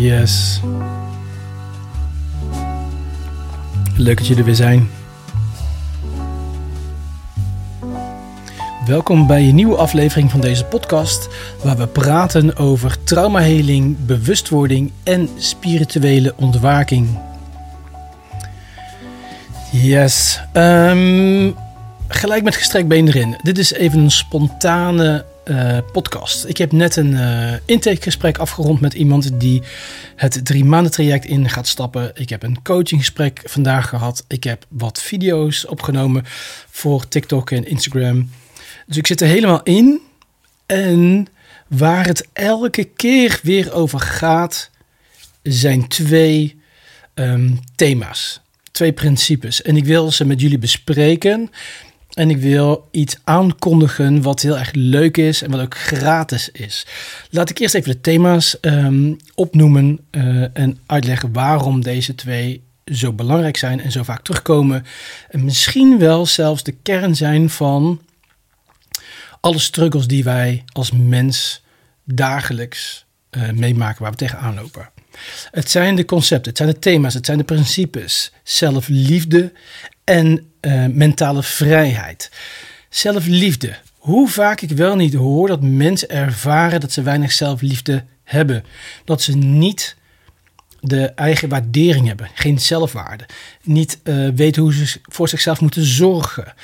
Yes. Leuk dat jullie er weer zijn. Welkom bij een nieuwe aflevering van deze podcast, waar we praten over traumaheling, bewustwording en spirituele ontwaking. Yes. Um, gelijk met gestrekt been erin. Dit is even een spontane uh, podcast. Ik heb net een uh, intakegesprek afgerond met iemand die het drie maanden traject in gaat stappen. Ik heb een coachinggesprek vandaag gehad. Ik heb wat video's opgenomen voor TikTok en Instagram. Dus ik zit er helemaal in. En waar het elke keer weer over gaat, zijn twee um, thema's. Twee principes. En ik wil ze met jullie bespreken. En ik wil iets aankondigen wat heel erg leuk is en wat ook gratis is. Laat ik eerst even de thema's um, opnoemen uh, en uitleggen waarom deze twee zo belangrijk zijn en zo vaak terugkomen. En misschien wel zelfs de kern zijn van alle struggles die wij als mens dagelijks uh, meemaken, waar we tegenaan lopen. Het zijn de concepten, het zijn de thema's, het zijn de principes. Zelfliefde en uh, mentale vrijheid. Zelfliefde. Hoe vaak ik wel niet hoor dat mensen ervaren dat ze weinig zelfliefde hebben. Dat ze niet de eigen waardering hebben, geen zelfwaarde. Niet uh, weten hoe ze voor zichzelf moeten zorgen.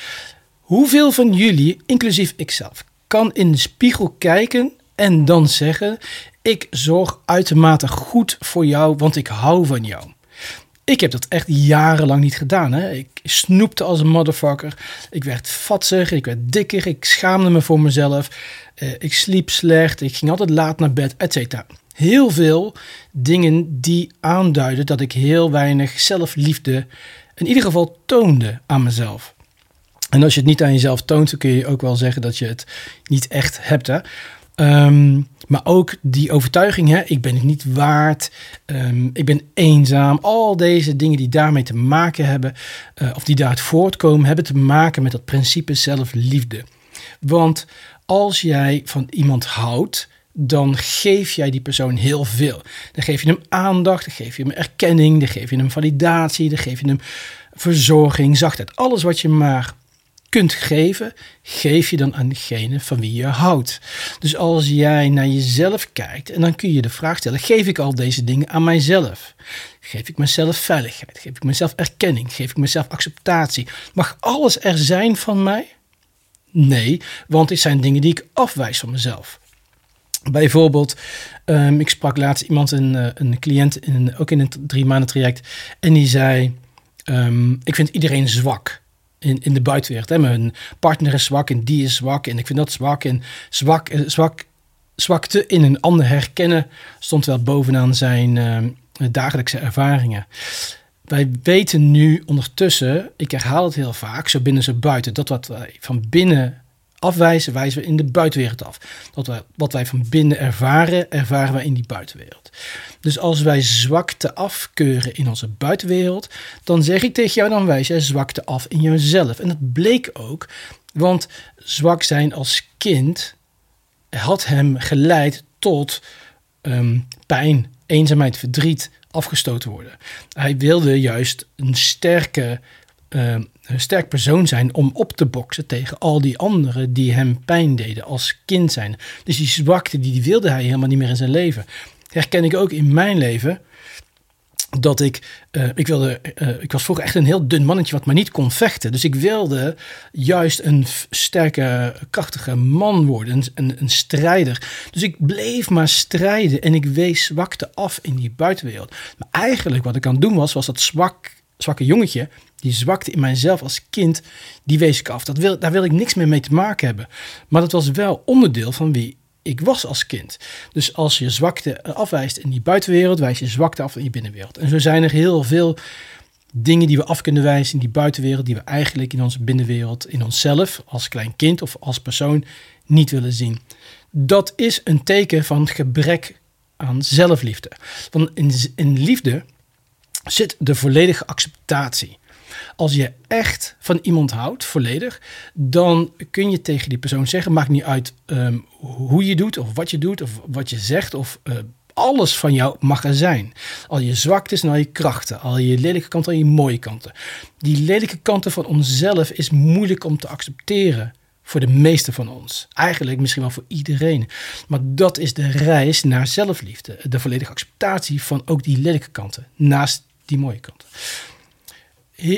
Hoeveel van jullie, inclusief ikzelf, kan in de spiegel kijken en dan zeggen: Ik zorg uitermate goed voor jou, want ik hou van jou. Ik heb dat echt jarenlang niet gedaan. Hè. Ik snoepte als een motherfucker. Ik werd vatsig, ik werd dikker, ik schaamde me voor mezelf. Uh, ik sliep slecht, ik ging altijd laat naar bed, etc. Heel veel dingen die aanduiden dat ik heel weinig zelfliefde in ieder geval toonde aan mezelf. En als je het niet aan jezelf toont, dan kun je ook wel zeggen dat je het niet echt hebt. Hè? Um, maar ook die overtuiging, hè, ik ben het niet waard, um, ik ben eenzaam. Al deze dingen die daarmee te maken hebben, uh, of die daaruit voortkomen, hebben te maken met dat principe zelfliefde. Want als jij van iemand houdt, dan geef jij die persoon heel veel. Dan geef je hem aandacht, dan geef je hem erkenning, dan geef je hem validatie, dan geef je hem verzorging, zachtheid. Alles wat je maar kunt geven, geef je dan aan degene van wie je houdt. Dus als jij naar jezelf kijkt en dan kun je de vraag stellen: geef ik al deze dingen aan mijzelf? Geef ik mezelf veiligheid? Geef ik mezelf erkenning? Geef ik mezelf acceptatie? Mag alles er zijn van mij? Nee, want dit zijn dingen die ik afwijs van mezelf. Bijvoorbeeld, um, ik sprak laatst iemand, een, uh, een cliënt, in, ook in een drie maanden traject, en die zei: um, Ik vind iedereen zwak in, in de buitenwereld. Hè. Mijn partner is zwak en die is zwak en ik vind dat zwak. En zwak, eh, zwak, zwakte in een ander herkennen stond wel bovenaan zijn uh, dagelijkse ervaringen. Wij weten nu ondertussen, ik herhaal het heel vaak, zo binnen zo buiten, dat wat wij van binnen afwijzen, wijzen we in de buitenwereld af. Wat wij van binnen ervaren, ervaren wij in die buitenwereld. Dus als wij zwakte afkeuren in onze buitenwereld, dan zeg ik tegen jou, dan wijs jij zwakte af in jezelf. En dat bleek ook, want zwak zijn als kind had hem geleid tot um, pijn, eenzaamheid, verdriet, afgestoten worden. Hij wilde juist een sterke uh, een sterk persoon zijn om op te boksen tegen al die anderen die hem pijn deden als kind zijn. Dus die zwakte, die, wilde hij helemaal niet meer in zijn leven. Herken ik ook in mijn leven dat ik, uh, ik wilde, uh, ik was vroeger echt een heel dun mannetje wat maar niet kon vechten. Dus ik wilde juist een sterke, krachtige man worden, een, een, een, strijder. Dus ik bleef maar strijden en ik wees zwakte af in die buitenwereld. Maar eigenlijk wat ik aan het doen was, was dat zwak, zwakke jongetje die zwakte in mijzelf als kind, die wees ik af. Dat wil, daar wil ik niks meer mee te maken hebben. Maar dat was wel onderdeel van wie ik was als kind. Dus als je zwakte afwijst in die buitenwereld, wijs je zwakte af in die binnenwereld. En zo zijn er heel veel dingen die we af kunnen wijzen in die buitenwereld, die we eigenlijk in onze binnenwereld, in onszelf, als klein kind of als persoon, niet willen zien. Dat is een teken van gebrek aan zelfliefde. Want in, in liefde zit de volledige acceptatie. Als je echt van iemand houdt, volledig, dan kun je tegen die persoon zeggen: maakt niet uit um, hoe je doet, of wat je doet, of wat je zegt, of uh, alles van jou mag er zijn. Al je zwaktes al je krachten, al je lelijke kanten en je mooie kanten. Die lelijke kanten van onszelf is moeilijk om te accepteren voor de meeste van ons. Eigenlijk misschien wel voor iedereen. Maar dat is de reis naar zelfliefde. De volledige acceptatie van ook die lelijke kanten, naast die mooie kanten.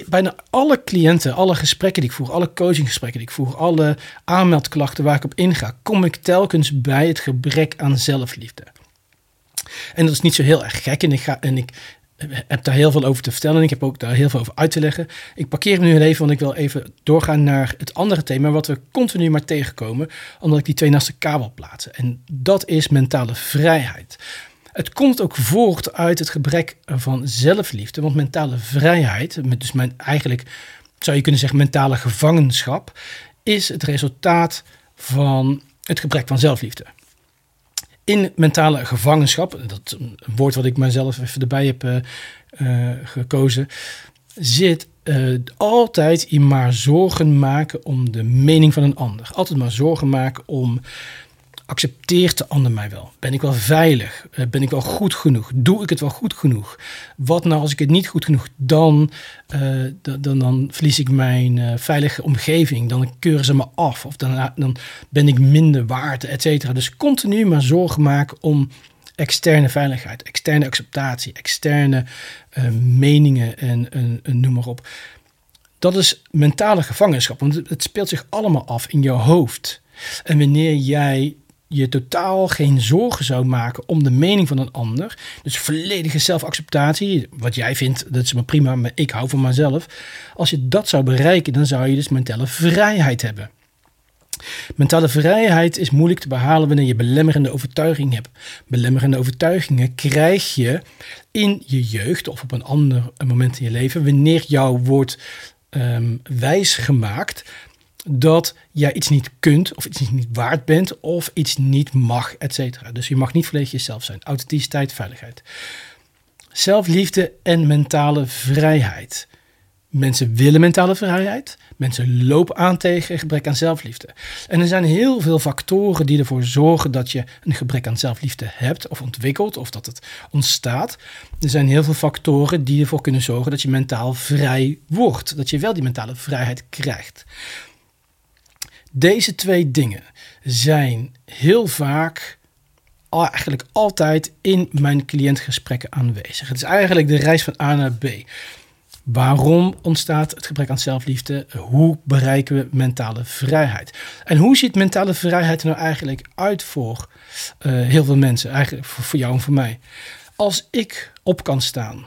Bijna alle cliënten, alle gesprekken die ik voer, alle coachinggesprekken die ik voer, alle aanmeldklachten waar ik op inga, kom ik telkens bij het gebrek aan zelfliefde. En dat is niet zo heel erg gek. En ik, ga, en ik heb daar heel veel over te vertellen. En ik heb ook daar heel veel over uit te leggen. Ik parkeer hem nu even, want ik wil even doorgaan naar het andere thema, wat we continu maar tegenkomen, omdat ik die twee naast elkaar plaatsen. En dat is mentale vrijheid. Het komt ook voort uit het gebrek van zelfliefde, want mentale vrijheid, dus mijn, eigenlijk zou je kunnen zeggen mentale gevangenschap, is het resultaat van het gebrek van zelfliefde in mentale gevangenschap, dat een woord wat ik mezelf even erbij heb uh, uh, gekozen, zit uh, altijd in maar zorgen maken om de mening van een ander. Altijd maar zorgen maken om accepteert de ander mij wel? Ben ik wel veilig? Eh, ben ik wel goed genoeg? Doe ik het wel goed genoeg? Wat nou als ik het niet goed genoeg, dan, uh, dan, dan verlies ik mijn uh, veilige omgeving. Dan keuren ze me af of dan, dan ben ik minder waard, et cetera. Dus continu maar zorgen maken om externe veiligheid, externe acceptatie, externe meningen en, en, en noem maar op. Dat is mentale gevangenschap, want het speelt zich allemaal af in jouw hoofd. En wanneer jij je totaal geen zorgen zou maken om de mening van een ander. Dus volledige zelfacceptatie. Wat jij vindt, dat is maar prima, maar ik hou van mezelf. Als je dat zou bereiken, dan zou je dus mentale vrijheid hebben. Mentale vrijheid is moeilijk te behalen wanneer je belemmerende overtuiging hebt. Belemmerende overtuigingen krijg je in je jeugd of op een ander moment in je leven, wanneer jou wordt um, wijsgemaakt dat jij iets niet kunt of iets niet waard bent of iets niet mag, et. Dus je mag niet volledig jezelf zijn. Authenticiteit, veiligheid. Zelfliefde en mentale vrijheid. Mensen willen mentale vrijheid. Mensen lopen aan tegen gebrek aan zelfliefde. En er zijn heel veel factoren die ervoor zorgen dat je een gebrek aan zelfliefde hebt of ontwikkelt of dat het ontstaat. Er zijn heel veel factoren die ervoor kunnen zorgen dat je mentaal vrij wordt. Dat je wel die mentale vrijheid krijgt. Deze twee dingen zijn heel vaak, eigenlijk altijd in mijn cliëntgesprekken aanwezig. Het is eigenlijk de reis van A naar B. Waarom ontstaat het gebrek aan zelfliefde? Hoe bereiken we mentale vrijheid? En hoe ziet mentale vrijheid nou eigenlijk uit voor uh, heel veel mensen? Eigenlijk voor jou en voor mij. Als ik op kan staan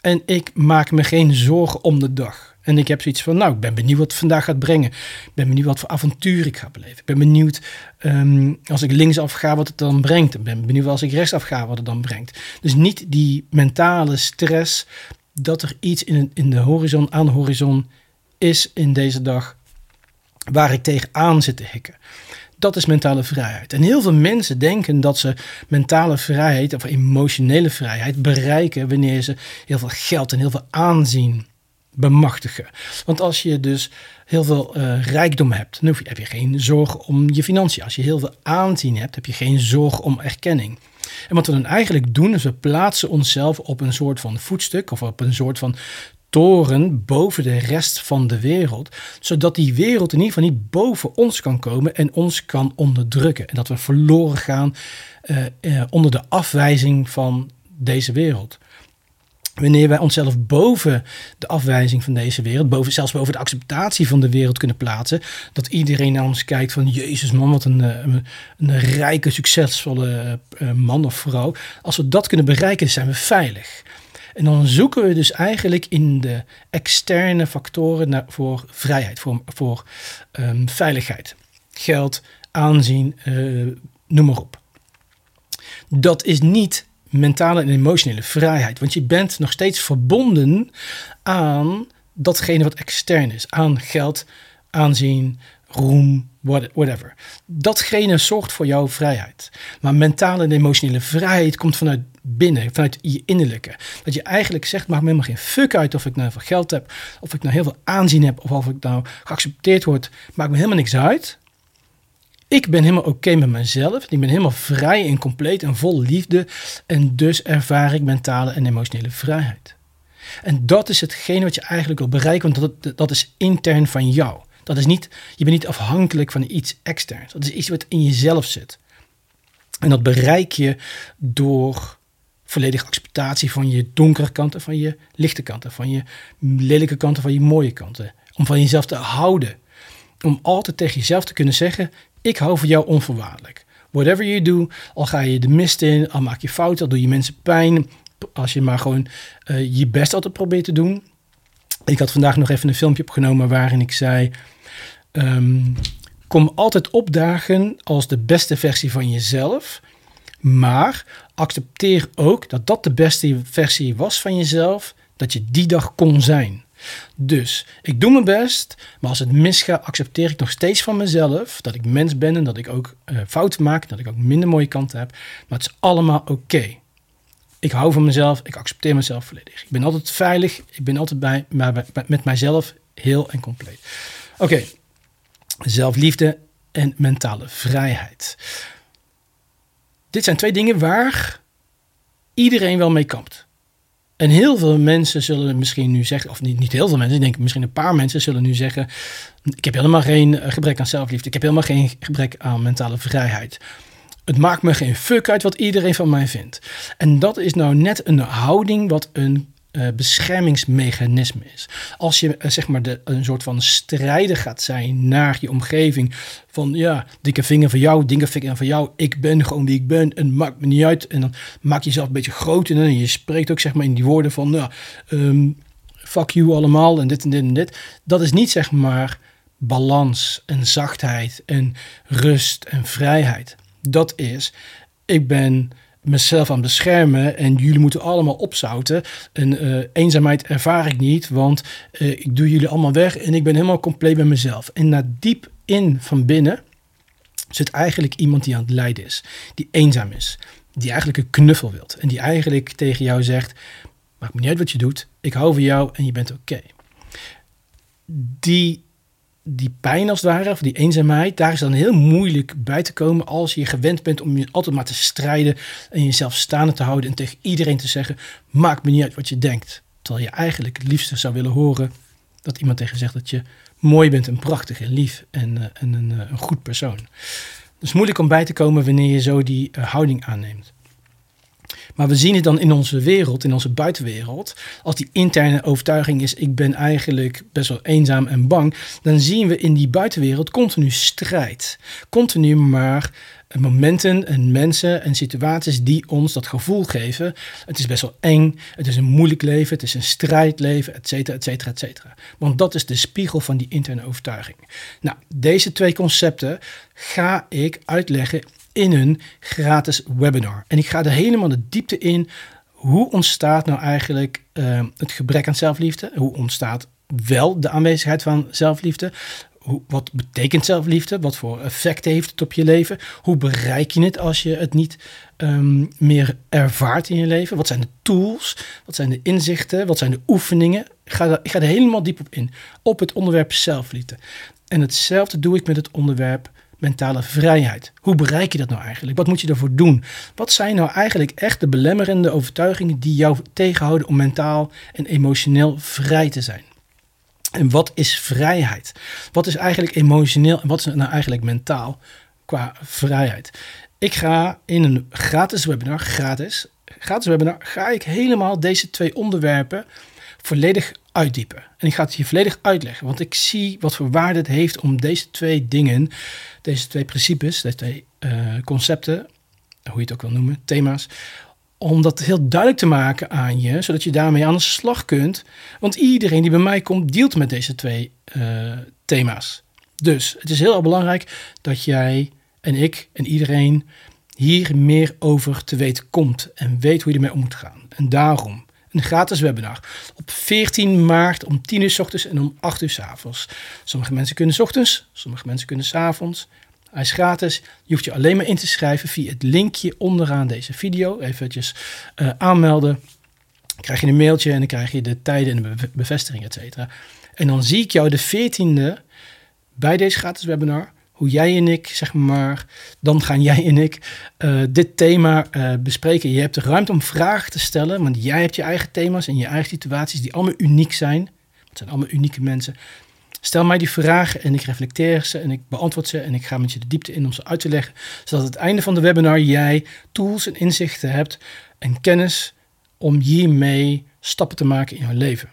en ik maak me geen zorgen om de dag. En ik heb zoiets van, nou, ik ben benieuwd wat het vandaag gaat brengen. Ik ben benieuwd wat voor avontuur ik ga beleven. Ik ben benieuwd um, als ik linksaf ga wat het dan brengt. Ik ben benieuwd als ik rechtsaf ga wat het dan brengt. Dus niet die mentale stress dat er iets in, in de horizon, aan de horizon is in deze dag waar ik tegenaan zit te hikken. Dat is mentale vrijheid. En heel veel mensen denken dat ze mentale vrijheid of emotionele vrijheid bereiken wanneer ze heel veel geld en heel veel aanzien bemachtigen. Want als je dus heel veel uh, rijkdom hebt, dan heb je geen zorg om je financiën. Als je heel veel aanzien hebt, heb je geen zorg om erkenning. En wat we dan eigenlijk doen, is we plaatsen onszelf op een soort van voetstuk of op een soort van toren boven de rest van de wereld, zodat die wereld in ieder geval niet boven ons kan komen en ons kan onderdrukken. En dat we verloren gaan uh, uh, onder de afwijzing van deze wereld. Wanneer wij onszelf boven de afwijzing van deze wereld, boven, zelfs boven de acceptatie van de wereld kunnen plaatsen, dat iedereen naar ons kijkt van Jezus man, wat een, eh, een, rijke, succesvolle uh, man of vrouw. Als we dat kunnen bereiken, zijn we veilig. En dan zoeken we dus eigenlijk in de externe factoren naar, voor vrijheid, voor, voor um, veiligheid. Geld, aanzien, noem maar op. Dat is niet mentale en emotionele vrijheid. Want je bent nog steeds verbonden aan datgene wat extern is. Aan geld, aanzien, roem, whatever. Datgene zorgt voor jouw vrijheid. Maar mentale en emotionele vrijheid komt vanuit binnen, vanuit je innerlijke. Dat je eigenlijk zegt, maakt me helemaal geen fuck uit of ik nou veel geld heb, of ik nou heel veel aanzien heb, of of ik nou geaccepteerd word, maakt me helemaal niks uit. Ik ben helemaal oké met mezelf. Ik ben helemaal vrij en compleet en vol liefde. En dus ervaar ik mentale en emotionele vrijheid. En dat is hetgeen wat je eigenlijk wil bereiken, want dat, dat is intern van jou. Dat is niet, je bent niet afhankelijk van iets externs. Dat is iets wat in jezelf zit. En dat bereik je door volledige acceptatie van je donkere kanten, van je lichte kanten, van je lelijke kanten, van je mooie kanten. Om van jezelf te houden. Om altijd tegen jezelf te kunnen zeggen: Ik hou van jou onvoorwaardelijk. Whatever you do, al ga je de mist in, al maak je fouten, al doe je mensen pijn. Als je maar gewoon uh, je best altijd probeert te doen. Ik had vandaag nog even een filmpje opgenomen waarin ik zei: um, Kom altijd opdagen als de beste versie van jezelf. Maar accepteer ook dat dat de beste versie was van jezelf, dat je die dag kon zijn. Dus ik doe mijn best, maar als het misgaat, accepteer ik nog steeds van mezelf dat ik mens ben en dat ik ook uh, fouten maak, dat ik ook minder mooie kanten heb. Maar het is allemaal oké. Ik hou van mezelf, ik accepteer mezelf volledig. Ik ben altijd veilig, ik ben altijd bij, maar met mijzelf heel en compleet. Oké, zelfliefde en mentale vrijheid. Dit zijn twee dingen waar iedereen wel mee kampt. En heel veel mensen zullen misschien nu zeggen, of niet, niet heel veel mensen, ik denk misschien een paar mensen zullen nu zeggen: Ik heb helemaal geen eh, gebrek aan zelfliefde, ik heb helemaal geen gebrek aan mentale vrijheid. Het maakt me geen fuck uit wat iedereen van mij vindt. En dat is nou net een houding wat een uh, beschermingsmechanisme is. Als je uh, zeg maar de, een soort van strijder gaat zijn naar je omgeving. Van ja, dikke vinger van jou, dikke vinger van jou. Ik ben gewoon wie ik ben en maakt me niet uit. En dan maak je jezelf een beetje groot. En je spreekt ook zeg maar in die woorden van um, fuck you allemaal en dit en dit en dit. Dat is niet zeg maar balans en zachtheid en rust en vrijheid. Dat is, ik ben mezelf aan beschermen en jullie moeten allemaal opzouten. En uh, eenzaamheid ervaar ik niet, want uh, ik doe jullie allemaal weg en ik ben helemaal compleet bij mezelf. En naar diep in van binnen zit eigenlijk iemand die aan het lijden is, die eenzaam is, die eigenlijk een knuffel wilt en die eigenlijk tegen jou zegt: maakt me niet uit wat je doet, ik hou van jou en je bent oké. Die die pijn als het ware, of die eenzaamheid, daar is dan heel moeilijk bij te komen als je gewend bent om je altijd maar te strijden en jezelf staande te houden en tegen iedereen te zeggen, maakt me niet uit wat je denkt. Terwijl je eigenlijk het liefste zou willen horen dat iemand tegen zegt dat je mooi bent en prachtig en lief en, en een, uh, een, goed persoon. Is moeilijk om bij te komen wanneer je zo die uh, houding aanneemt. Maar we zien het dan in onze wereld, in onze buitenwereld. Als die interne overtuiging is, ik ben eigenlijk best wel eenzaam en bang. Dan zien we in die buitenwereld continu strijd. Continu maar momenten en mensen en situaties die ons dat gevoel geven. Het is best wel eng, het is een moeilijk leven, het is een strijdleven, et cetera, et cetera, et cetera. Want dat is de spiegel van die interne overtuiging. Nou, deze twee concepten ga ik uitleggen in een gratis webinar. En ik ga er helemaal de diepte in. Hoe ontstaat nou eigenlijk uh, het gebrek aan zelfliefde? Hoe ontstaat wel de aanwezigheid van zelfliefde? Hoe, wat betekent zelfliefde? Wat voor effecten heeft het op je leven? Hoe bereik je het als je het niet um, meer ervaart in je leven? Wat zijn de tools? Wat zijn de inzichten? Wat zijn de oefeningen? Ik ga, er, ik ga er helemaal diep op in. Op het onderwerp zelfliefde. En hetzelfde doe ik met het onderwerp mentale vrijheid. Hoe bereik je dat nou eigenlijk? Wat moet je ervoor doen? Wat zijn nou eigenlijk echt de belemmerende overtuigingen die jou tegenhouden om mentaal en emotioneel vrij te zijn? En wat is vrijheid? Wat is eigenlijk emotioneel en wat is nou eigenlijk mentaal qua vrijheid? Ik ga in een gratis webinar, gratis, gratis webinar, ga ik helemaal deze twee onderwerpen volledig uitdiepen. En ik ga het je volledig uitleggen, want ik zie wat voor waarde het heeft om deze twee dingen, deze twee principes, deze twee uh, concepten, hoe je het ook wil noemen, thema's, om dat heel duidelijk te maken aan je, zodat je daarmee aan de slag kunt. Want iedereen die bij mij komt, dealt met deze twee uh, thema's. Dus het is heel belangrijk dat jij en ik en iedereen hier meer over te weten komt en weet hoe je ermee om moet gaan. En daarom een gratis webinar. Op 14 maart om 10 uur s ochtends en om 8 uur s avonds. Sommige mensen kunnen s ochtends, sommige mensen kunnen s avonds. Hij is gratis. Je hoeft je alleen maar in te schrijven via het linkje onderaan deze video. Eventjes uh, aanmelden. Dan krijg je een mailtje en dan krijg je de tijden en de bevestiging, et cetera. En dan zie ik jou de 14e bij deze gratis webinar hoe jij en ik, zeg maar, dan gaan jij en ik uh, dit thema uh, bespreken. Je hebt de ruimte om vragen te stellen, want jij hebt je eigen thema's en je eigen situaties die allemaal uniek zijn. Het zijn allemaal unieke mensen. Stel mij die vragen en ik reflecteer ze en ik beantwoord ze en ik ga met je de diepte in om ze uit te leggen, zodat aan het einde van de webinar jij tools en inzichten hebt en kennis om hiermee stappen te maken in jouw leven.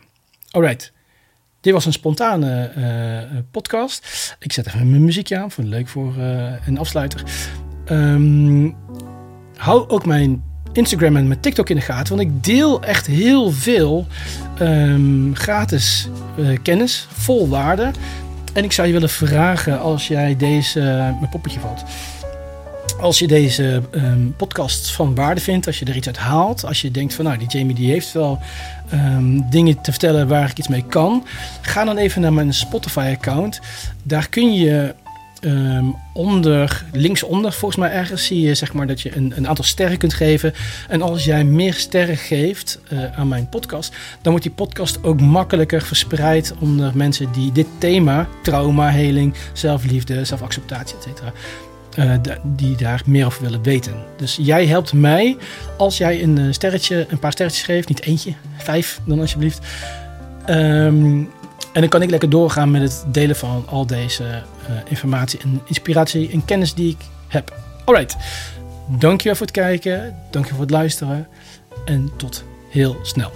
Alright, dit was een spontane uh, podcast. Ik zet even mijn muziekje aan, vond het leuk voor uh, een afsluiter. Um, hou ook mijn Instagram en mijn TikTok in de gaten, want ik deel echt heel veel um, gratis kennis, vol waarde. En ik zou je willen vragen als jij deze, mijn poppetje valt. Als je deze um, podcast van waarde vindt, als je er iets uit haalt, als je denkt van nou die Jamie die heeft wel um, dingen te vertellen waar ik iets mee kan, ga dan even naar mijn Spotify account. Daar kun je um, onder, linksonder volgens mij ergens zie je zeg maar dat je een, een aantal sterren kunt geven. En als jij meer sterren geeft uh, aan mijn podcast, dan wordt die podcast ook makkelijker verspreid onder mensen die dit thema, trauma, heling, zelfliefde, zelfacceptatie, etc. Uh, die daar meer over willen weten. Dus jij helpt mij als jij een eh, sterretje, een paar sterretjes geeft, niet eentje, vijf dan alsjeblieft. Um, en dan kan ik lekker doorgaan met het delen van al deze uh, informatie en inspiratie en kennis die ik heb. Alright, dankjewel voor het kijken, dankjewel voor het luisteren en tot heel snel.